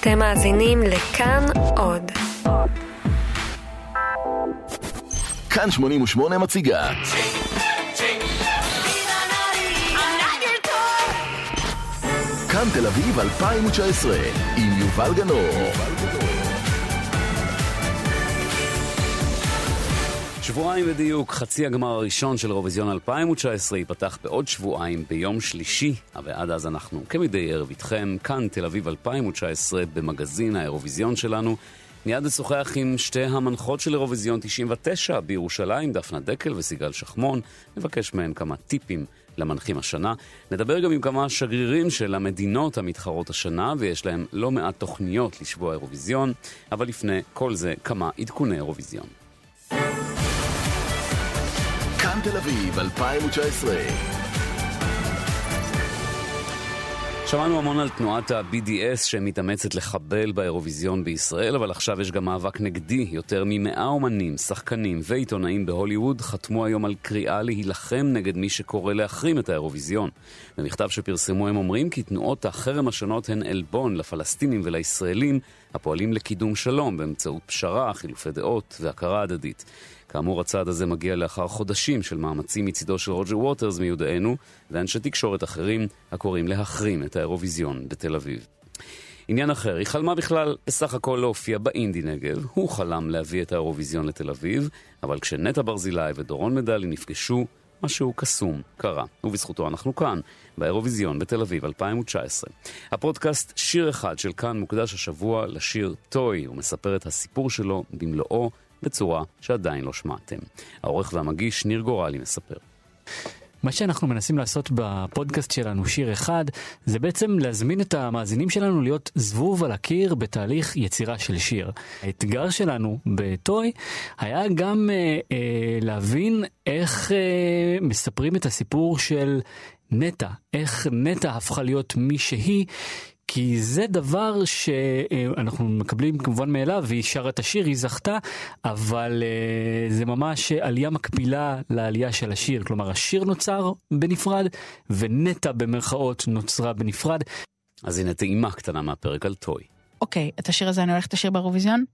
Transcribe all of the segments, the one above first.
אתם מאזינים לכאן עוד. כאן 88 מציגה. כאן תל אביב 2019 עם יובל גנור. שבועיים בדיוק, חצי הגמר הראשון של אירוויזיון 2019 ייפתח בעוד שבועיים ביום שלישי, ועד אז אנחנו כמדי ערב איתכם, כאן תל אביב 2019 במגזין האירוויזיון שלנו. מיד נשוחח עם שתי המנחות של אירוויזיון 99 בירושלים, דפנה דקל וסיגל שחמון, נבקש מהן כמה טיפים למנחים השנה. נדבר גם עם כמה שגרירים של המדינות המתחרות השנה, ויש להם לא מעט תוכניות לשבוע אירוויזיון, אבל לפני כל זה כמה עדכוני אירוויזיון. תל אביב 2019 שמענו המון על תנועת ה-BDS שמתאמצת לחבל באירוויזיון בישראל, אבל עכשיו יש גם מאבק נגדי. יותר ממאה אומנים, שחקנים ועיתונאים בהוליווד חתמו היום על קריאה להילחם נגד מי שקורא להחרים את האירוויזיון. במכתב שפרסמו הם אומרים כי תנועות החרם השונות הן עלבון לפלסטינים ולישראלים הפועלים לקידום שלום באמצעות פשרה, חילופי דעות והכרה הדדית. כאמור, הצעד הזה מגיע לאחר חודשים של מאמצים מצידו של רוג'ר ווטרס מיודענו ואנשי תקשורת אחרים הקוראים להחרים את האירוויזיון בתל אביב. עניין אחר, היא חלמה בכלל בסך הכל להופיע באינדי נגב, הוא חלם להביא את האירוויזיון לתל אביב, אבל כשנטע ברזילי ודורון מדלי נפגשו, משהו קסום קרה, ובזכותו אנחנו כאן, באירוויזיון בתל אביב 2019. הפודקאסט שיר אחד של כאן מוקדש השבוע לשיר Toy, הוא מספר את הסיפור שלו במלואו בצורה שעדיין לא שמעתם. העורך והמגיש ניר גורלי מספר. מה שאנחנו מנסים לעשות בפודקאסט שלנו, שיר אחד, זה בעצם להזמין את המאזינים שלנו להיות זבוב על הקיר בתהליך יצירה של שיר. האתגר שלנו בטוי היה גם אה, אה, להבין איך אה, מספרים את הסיפור של נטע, איך נטע הפכה להיות מי שהיא, כי זה דבר שאנחנו מקבלים כמובן מאליו, והיא שרה את השיר, היא זכתה, אבל uh, זה ממש עלייה מקבילה לעלייה של השיר. כלומר, השיר נוצר בנפרד, ונטע במרכאות נוצרה בנפרד. אז הנה טעימה קטנה מהפרק על טוי. אוקיי, את השיר הזה אני הולכת לשיר באירוויזיון?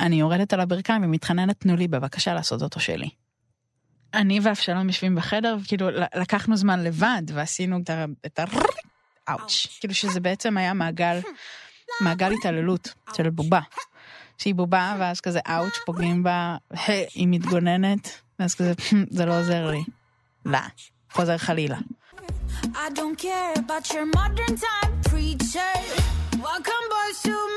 אני יורדת על הברכיים ומתחננת, תנו לי בבקשה לעשות אותו שלי. אני ואבשלום יושבים בחדר, וכאילו לקחנו זמן לבד, ועשינו את ה... אאוץ'. כאילו שזה בעצם היה מעגל, מעגל התעללות של בובה. שהיא בובה, ואז כזה אאוץ', פוגעים בה, היא מתגוננת, ואז כזה, זה לא עוזר לי. לא, חוזר חלילה. I don't care about your modern time preacher. Welcome boys, too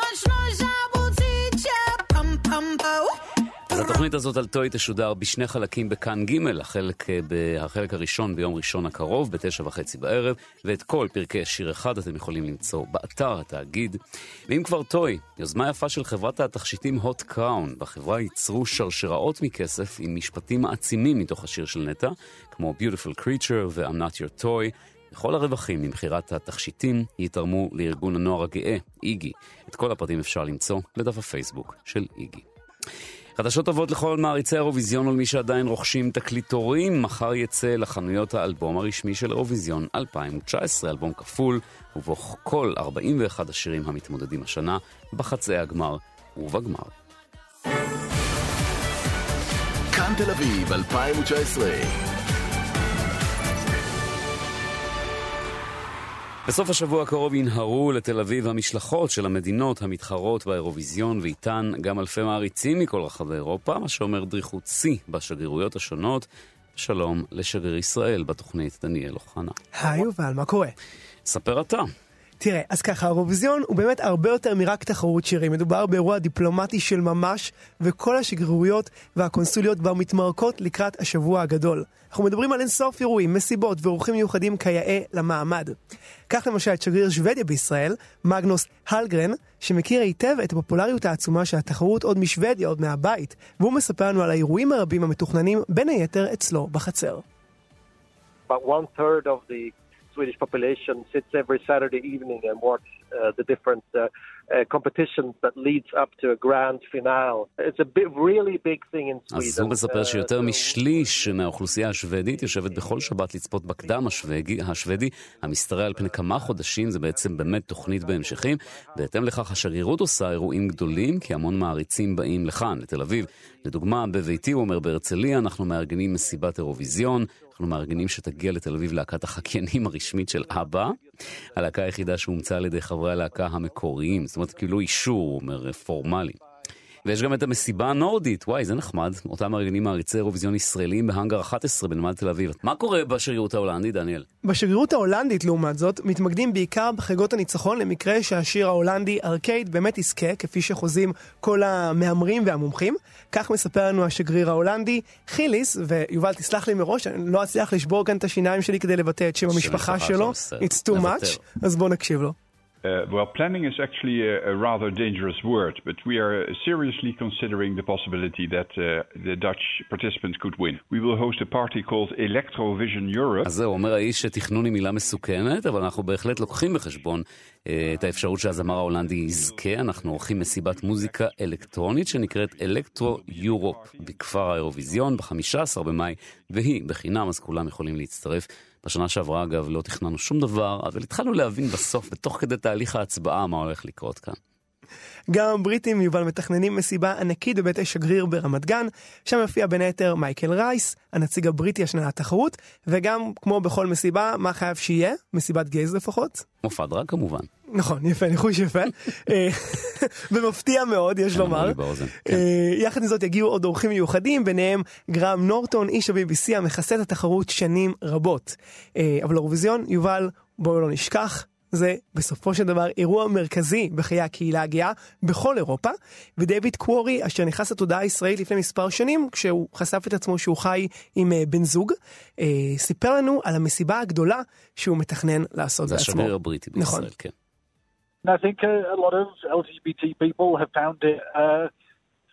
התוכנית הזאת על טוי תשודר בשני חלקים בכאן ג', החלק, החלק הראשון ביום ראשון הקרוב, בתשע וחצי בערב, ואת כל פרקי שיר אחד אתם יכולים למצוא באתר התאגיד. ואם כבר טוי, יוזמה יפה של חברת התכשיטים הוט קראון, בחברה ייצרו שרשראות מכסף עם משפטים מעצימים מתוך השיר של נטע, כמו Beautiful Creature ו-I'm Not Your Toy. וכל הרווחים ממכירת התכשיטים יתרמו לארגון הנוער הגאה, איגי. את כל הפרטים אפשר למצוא לדף הפייסבוק של איגי. חדשות טובות לכל מעריצי האירוויזיון ולמי שעדיין רוכשים תקליטורים, מחר יצא לחנויות האלבום הרשמי של אירוויזיון 2019, אלבום כפול, ובו כל 41 השירים המתמודדים השנה בחצאי הגמר ובגמר. כאן תל אביב 2019 בסוף השבוע הקרוב ינהרו לתל אביב המשלחות של המדינות המתחרות באירוויזיון ואיתן גם אלפי מעריצים מכל רחבי אירופה, מה שאומר דריכות שיא בשגרירויות השונות. שלום לשגריר ישראל בתוכנית דניאל אוחנה. היי יובל, מה קורה? ספר אתה. תראה, אז ככה, האירוויזיון הוא באמת הרבה יותר מרק תחרות שירים. מדובר באירוע דיפלומטי של ממש, וכל השגרירויות והקונסוליות כבר מתמרקות לקראת השבוע הגדול. אנחנו מדברים על אינסוף אירועים, מסיבות ואורחים מיוחדים כיאה למעמד. כך למשל את שגריר שוודיה בישראל, מגנוס הלגרן, שמכיר היטב את הפופולריות העצומה של התחרות עוד משוודיה, עוד מהבית, והוא מספר לנו על האירועים הרבים המתוכננים, בין היתר אצלו בחצר. About one third of the Swedish population sits every Saturday evening and watch uh, the different uh, competitions that leads up to a grand finale. It's a big, really big thing in Sweden. אז הוא מספר Uh, שיותר משליש מהאוכלוסייה השוודית יושבת בכל שבת לצפות בקדם השוודי, השוודי המשתרע על פני כמה חודשים, זה בעצם באמת תוכנית בהמשכים. בהתאם לכך השגרירות עושה אירועים גדולים, כי המון מעריצים באים לכאן, לתל אביב. לדוגמה, בביתי, הוא אומר, בהרצליה אנחנו מארגנים מסיבת אירוויזיון, אנחנו מארגנים שתגיע לתל אביב להקת החקיינים הרשמית של אבא, הלהקה היחידה שהומצאה על ידי חברי הלהקה המקוריים, זאת אומרת, קיבלו אישור, הוא אומר, פורמלי. ויש גם את המסיבה הנורדית, וואי, זה נחמד. אותם מארגנים מעריצי אירוויזיון ישראלים בהאנגר 11 בנמל תל אביב. מה קורה בשגרירות ההולנדית, דניאל? בשגרירות ההולנדית, לעומת זאת, מתמקדים בעיקר בחגיגות הניצחון למקרה שהשיר ההולנדי ארקייד באמת יזכה, כפי שחוזים כל המהמרים והמומחים. כך מספר לנו השגריר ההולנדי, חיליס, ויובל, תסלח לי מראש, אני לא אצליח לשבור כאן את השיניים שלי כדי לבטא את שם המשפחה שלו. It's too much, אז בואו נקשיב לו. Uh, well, planning is actually a, a rather dangerous word, but we are seriously considering the possibility that uh, the Dutch participants could win. We will host a party called Electrovision Europe. אז זהו, אומר האיש שתכנון היא מילה מסוכנת, אבל אנחנו בהחלט לוקחים בחשבון אה, את האפשרות שהזמר ההולנדי יזכה. אנחנו עורכים מסיבת מוזיקה אלקטרונית שנקראת אלקטרו יורופ בכפר האירוויזיון ב-15 במאי, והיא בחינם, אז כולם יכולים להצטרף. בשנה שעברה, אגב, לא תכננו שום דבר, אבל התחלנו להבין בסוף, ותוך כדי תהליך ההצבעה, מה הולך לקרות כאן. גם הבריטים, יובל, מתכננים מסיבה ענקית בבית השגריר ברמת גן, שם יופיע בין היתר מייקל רייס, הנציג הבריטי השנה לתחרות, וגם, כמו בכל מסיבה, מה חייב שיהיה? מסיבת גייז לפחות. מופע דרג כמובן. נכון, יפה, ניחוש יפה. אה, ומפתיע מאוד, יש לומר. לי באוזן, כן. אה, יחד עם זאת יגיעו עוד אורחים מיוחדים, ביניהם גרם נורטון, איש ה-BBC המכסה את התחרות שנים רבות. אה, אבל האירוויזיון, יובל, בואו לא נשכח. זה בסופו של דבר אירוע מרכזי בחיי הקהילה הגאה בכל אירופה, ודייוויד קוורי, אשר נכנס לתודעה הישראלית לפני מספר שנים, כשהוא חשף את עצמו שהוא חי עם אה, בן זוג, אה, סיפר לנו על המסיבה הגדולה שהוא מתכנן לעשות זה בעצמו. השגריר הבריטי נכון. בישראל, כן. And I think uh, a lot of LGBT people have found it uh,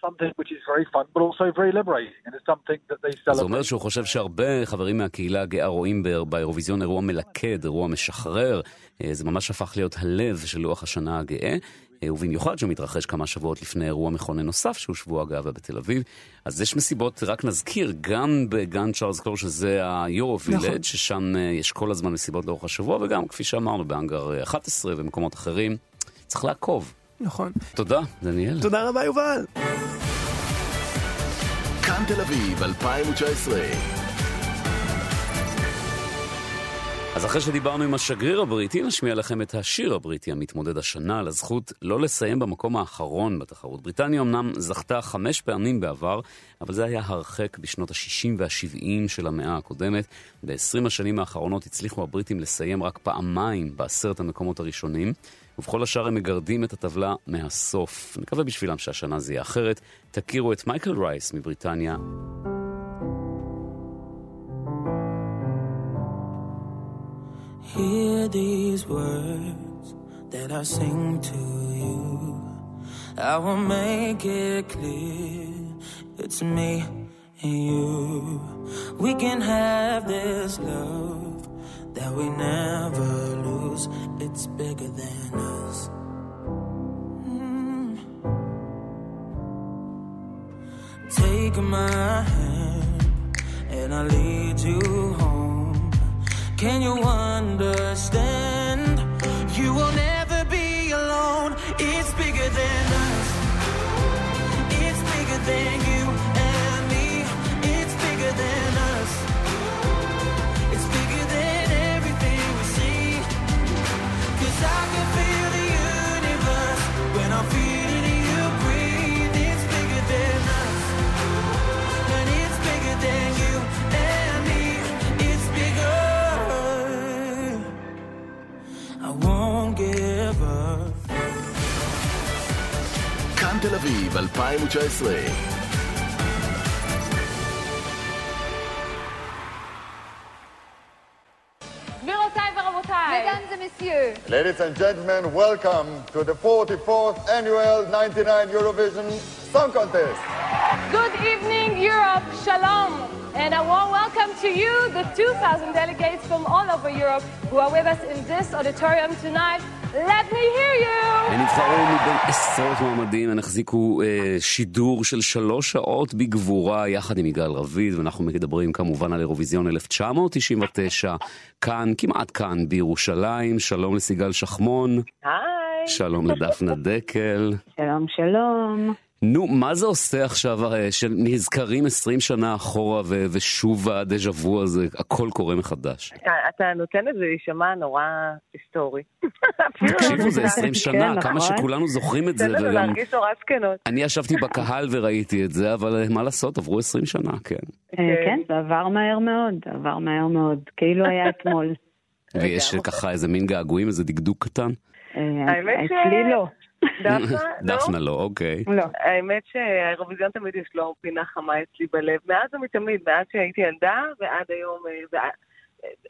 something which is very fun, but also very liberating, and it's something that they אז הוא אומר celebrate. שהוא חושב שהרבה חברים מהקהילה הגאה רואים באיר- באירוויזיון אירוע מלכד, אירוע משחרר. אה, זה ממש הפך להיות הלב של לוח השנה הגאה. אה, ובמיוחד שהוא מתרחש כמה שבועות לפני אירוע מכונן נוסף שהוא שבוע הגאווה בתל אביב. אז יש מסיבות, רק נזכיר, גם בגן צ'ארלס קלור שזה היורו נכון. וילד, ששם אה, יש כל הזמן מסיבות לאורך השבוע, וגם כפי שאמרנו באנגר אה, 11 ומקומות אחרים. צריך לעקוב. נכון. תודה, דניאל. תודה רבה, יובל. כאן תל אביב 2019. אז אחרי שדיברנו עם השגריר הבריטי, נשמיע לכם את השיר הבריטי המתמודד השנה על הזכות לא לסיים במקום האחרון בתחרות. בריטניה אמנם זכתה חמש פעמים בעבר, אבל זה היה הרחק בשנות ה-60 וה-70 של המאה הקודמת. ב-20 השנים האחרונות הצליחו הבריטים לסיים רק פעמיים בעשרת המקומות הראשונים, ובכל השאר הם מגרדים את הטבלה מהסוף. נקווה בשבילם שהשנה זה יהיה אחרת. תכירו את מייקל רייס מבריטניה. Hear these words that I sing to you. I will make it clear it's me and you. We can have this love that we never lose. It's bigger than us. Mm. Take my hand and I'll lead you home. Can you stay 2019. Ladies and gentlemen, welcome to the 44th annual 99 Eurovision Song Contest. Good evening, Europe. Shalom. And a warm welcome to you, the 2,000 delegates from all over Europe who are with us in this auditorium tonight Let me hear you! הם נבחרו מבין עשרות מועמדים, הם החזיקו אה, שידור של שלוש שעות בגבורה יחד עם יגאל רביד, ואנחנו מדברים כמובן על אירוויזיון 1999, כאן, כמעט כאן, בירושלים. שלום לסיגל שחמון. היי. שלום לדפנה דקל. שלום, שלום. נו, מה זה עושה עכשיו אה, שנזכרים 20 שנה אחורה ו- ושוב הדז'ה וו הזה, הכל קורה מחדש? אתה, אתה נותן לזה להישמע נורא היסטורי. תקשיבו, זה 20 שנה, כן, כמה נכון. שכולנו זוכרים את זה, תן לנו וגם... להרגיש נורא זקנות. אני ישבתי בקהל וראיתי את זה, אבל אה, מה לעשות, עברו 20 שנה, כן. אה, כן, זה עבר מהר מאוד, עבר מהר מאוד, כאילו היה אתמול. ויש ככה איזה מין געגועים, איזה דקדוק קטן? האמת ש- אצלי לא. דפנה, לא? דפנה לא, אוקיי. לא. האמת שהאירוויזיון תמיד יש לו פינה חמה אצלי בלב, מאז ומתמיד, מאז שהייתי ילדה ועד היום, אה,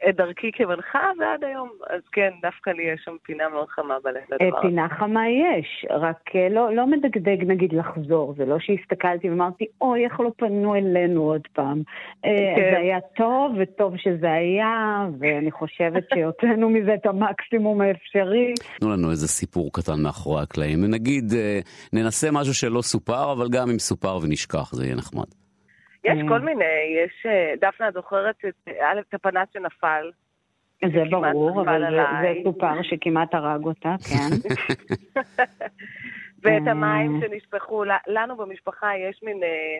את דרכי כמנחה ועד היום, אז כן, דווקא לי יש שם פינה מאוד חמה בלב לדבר. פינה חמה יש, רק אה, לא, לא מדגדג נגיד לחזור, זה לא שהסתכלתי ואמרתי, אוי, איך לא פנו אלינו עוד פעם. אה, כן. זה היה טוב, וטוב שזה היה, ואני חושבת שהוצאנו מזה את המקסימום האפשרי. תנו לנו איזה סיפור קטן מאחורי הקלעים. נגיד, אה, ננסה משהו שלא סופר, אבל גם אם סופר ונשכח, זה יהיה נחמד. יש אה. כל מיני, יש, אה, דפנה, את זוכרת את, א', את הפנס שנפל? זה ברור, אבל זה, זה. סופר שכמעט הרג אותה, כן. ואת אה. המים שנשפכו, לנו במשפחה יש מין אה,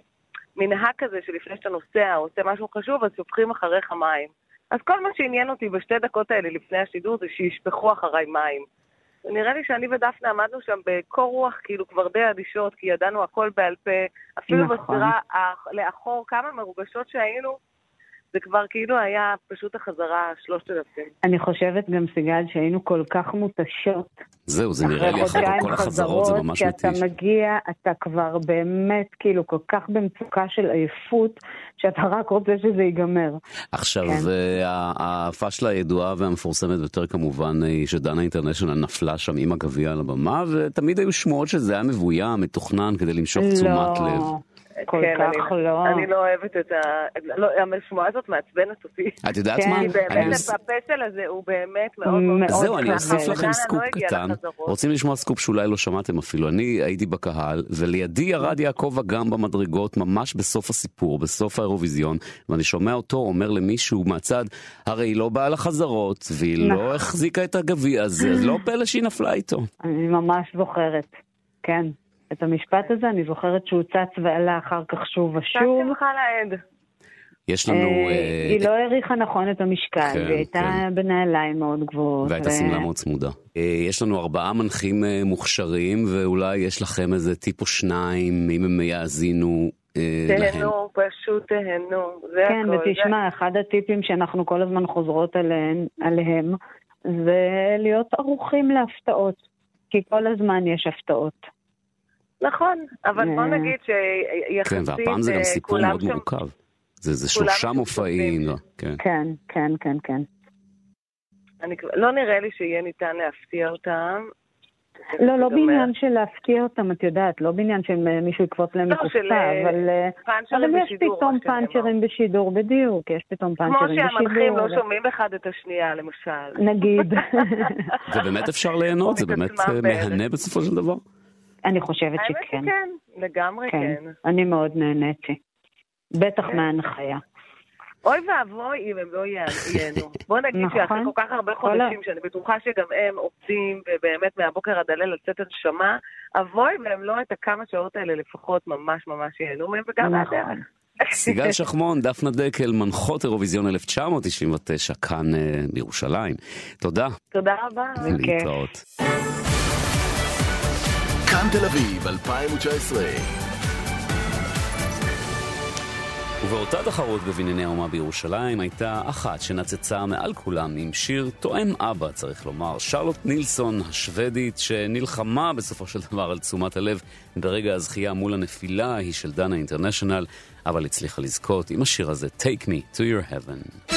מנהג כזה שלפני שאתה נוסע או עושה משהו חשוב, אז שופכים אחריך מים. אז כל מה שעניין אותי בשתי דקות האלה לפני השידור זה שישפכו אחריי מים. נראה לי שאני ודפנה עמדנו שם בקור רוח, כאילו כבר די אדישות, כי ידענו הכל בעל פה. אפילו נכון. בסדרה האח- לאחור, כמה מרוגשות שהיינו, זה כבר כאילו היה פשוט החזרה שלושת אלפים. אני חושבת גם, סיגל, שהיינו כל כך מותשות. זהו, זה נראה לי אחרי חודשיים כל החזרות, זה ממש כשאתה מתיש. מגיע, אתה כבר באמת, כאילו, כל כך במצוקה של עייפות, שאתה רק רוצה שזה ייגמר. עכשיו, כן. הפאשלה הידועה והמפורסמת ביותר כמובן היא שדנה אינטרנשיונל נפלה שם עם הגביע על הבמה, ותמיד היו שמועות שזה היה מבוים, מתוכנן כדי למשוך תשומת לב. כל כן, כך אני, לא. אני לא אוהבת את ה... לא, השמועה הזאת מעצבנת אותי. את יודעת כן, מה? כי אני באמת, אוס- הפסל הזה הוא באמת מאוד מאוד... זהו, אני. אוסיף לכם דנה סקופ לא קטן. לחזרות. רוצים לשמוע סקופ שאולי לא שמעתם אפילו. אני הייתי בקהל, ולידי ירד יעקב אגם במדרגות ממש בסוף הסיפור, בסוף האירוויזיון, ואני שומע אותו אומר למישהו מהצד, הרי היא לא באה לחזרות, והיא נכון. לא החזיקה את הגביע הזה, אז לא פלא שהיא נפלה איתו. אני ממש זוכרת, כן. את המשפט הזה אני זוכרת שהוא צץ ועלה אחר כך שוב ושוב. שמחה לאיד. יש לנו... אה, אה, היא לא העריכה נכון את המשקל, כן, והיא הייתה כן. בנעליים מאוד גבוהות. והייתה שמלה מאוד צמודה. אה, יש לנו ארבעה מנחים מוכשרים, ואולי יש לכם איזה טיפ או שניים, אם הם יאזינו להם. תהנו, פשוט תהנו, זה כן, הכל. ותשמע, אחד הטיפים שאנחנו כל הזמן חוזרות עליהם זה להיות ערוכים להפתעות. כי כל הזמן יש הפתעות. נכון, אבל בוא אה. נגיד שיחסית... כן, והפעם זה גם אה, סיפור מאוד מורכב. זה זה שלושה מופעים. לא, כן. כן, כן, כן, כן. אני לא נראה לי שיהיה ניתן להפתיע אותם. לא, לא זה בעניין של להפתיע אותם, את יודעת, לא בעניין שמישהו יקפוץ להם לא, מקופסה, של, אה, אבל אה, פאנצ'רים אבל יש בשידור, פתאום. פאנצ'רים בשידור, בדיוק, יש פתאום כמו פאנצ'רים בשידור. שהמנחים לא שומעים אחד את השנייה, למשל. נגיד. ובאמת אפשר ליהנות, זה באמת. מהנה בסופו של דבר. אני חושבת האמת שכן. שכן, לגמרי כן, כן. אני מאוד נהניתי. בטח כן. מההנחיה. אוי ואבוי אם הם לא ייהנו. בוא נגיד נכון. שאחרי כל כך הרבה חודשים, שאני בטוחה שגם הם עובדים, ובאמת מהבוקר עד הליל לצאת הנשמה, אבוי והם לא את הכמה שעות האלה לפחות ממש ממש ייהנו מהם, וגם נכון. מהדרך. סיגל שחמון, דפנה דקל, מנחות אירוויזיון 1999, כאן אה, בירושלים. תודה. תודה רבה. להתראות. כאן תל אביב 2019. ובאותה תחרות בבנייני האומה בירושלים הייתה אחת שנצצה מעל כולם עם שיר תואם אבא, צריך לומר, שרלוט נילסון השוודית, שנלחמה בסופו של דבר על תשומת הלב ברגע הזכייה מול הנפילה ההיא של דנה אינטרנשיונל, אבל הצליחה לזכות עם השיר הזה, Take Me to Your Heaven.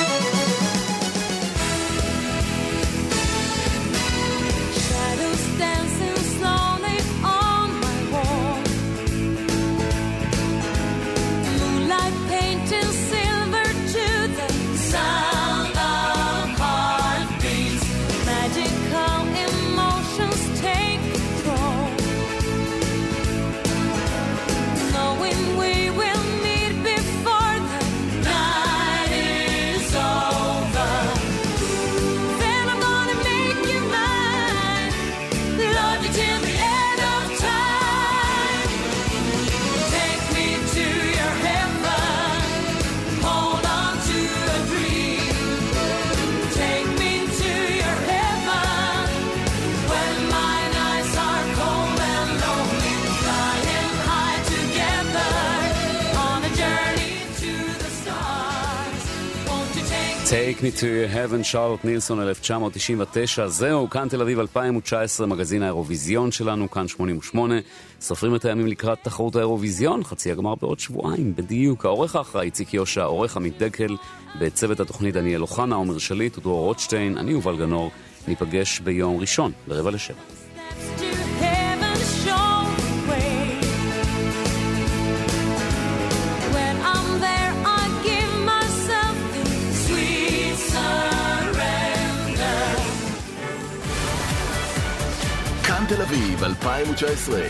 Take me to your heaven, שרלוט נילסון 1999, זהו, כאן תל אביב 2019, מגזין האירוויזיון שלנו, כאן 88. סופרים את הימים לקראת תחרות האירוויזיון, חצי הגמר בעוד שבועיים, בדיוק. העורך האחראי איציק יושע, העורך עמית דקל, בצוות התוכנית דניאל אוחנה, עומר שליט ודרור רוטשטיין, אני יובל גנור, ניפגש ביום ראשון, ברבע לשבע. אביב 2019,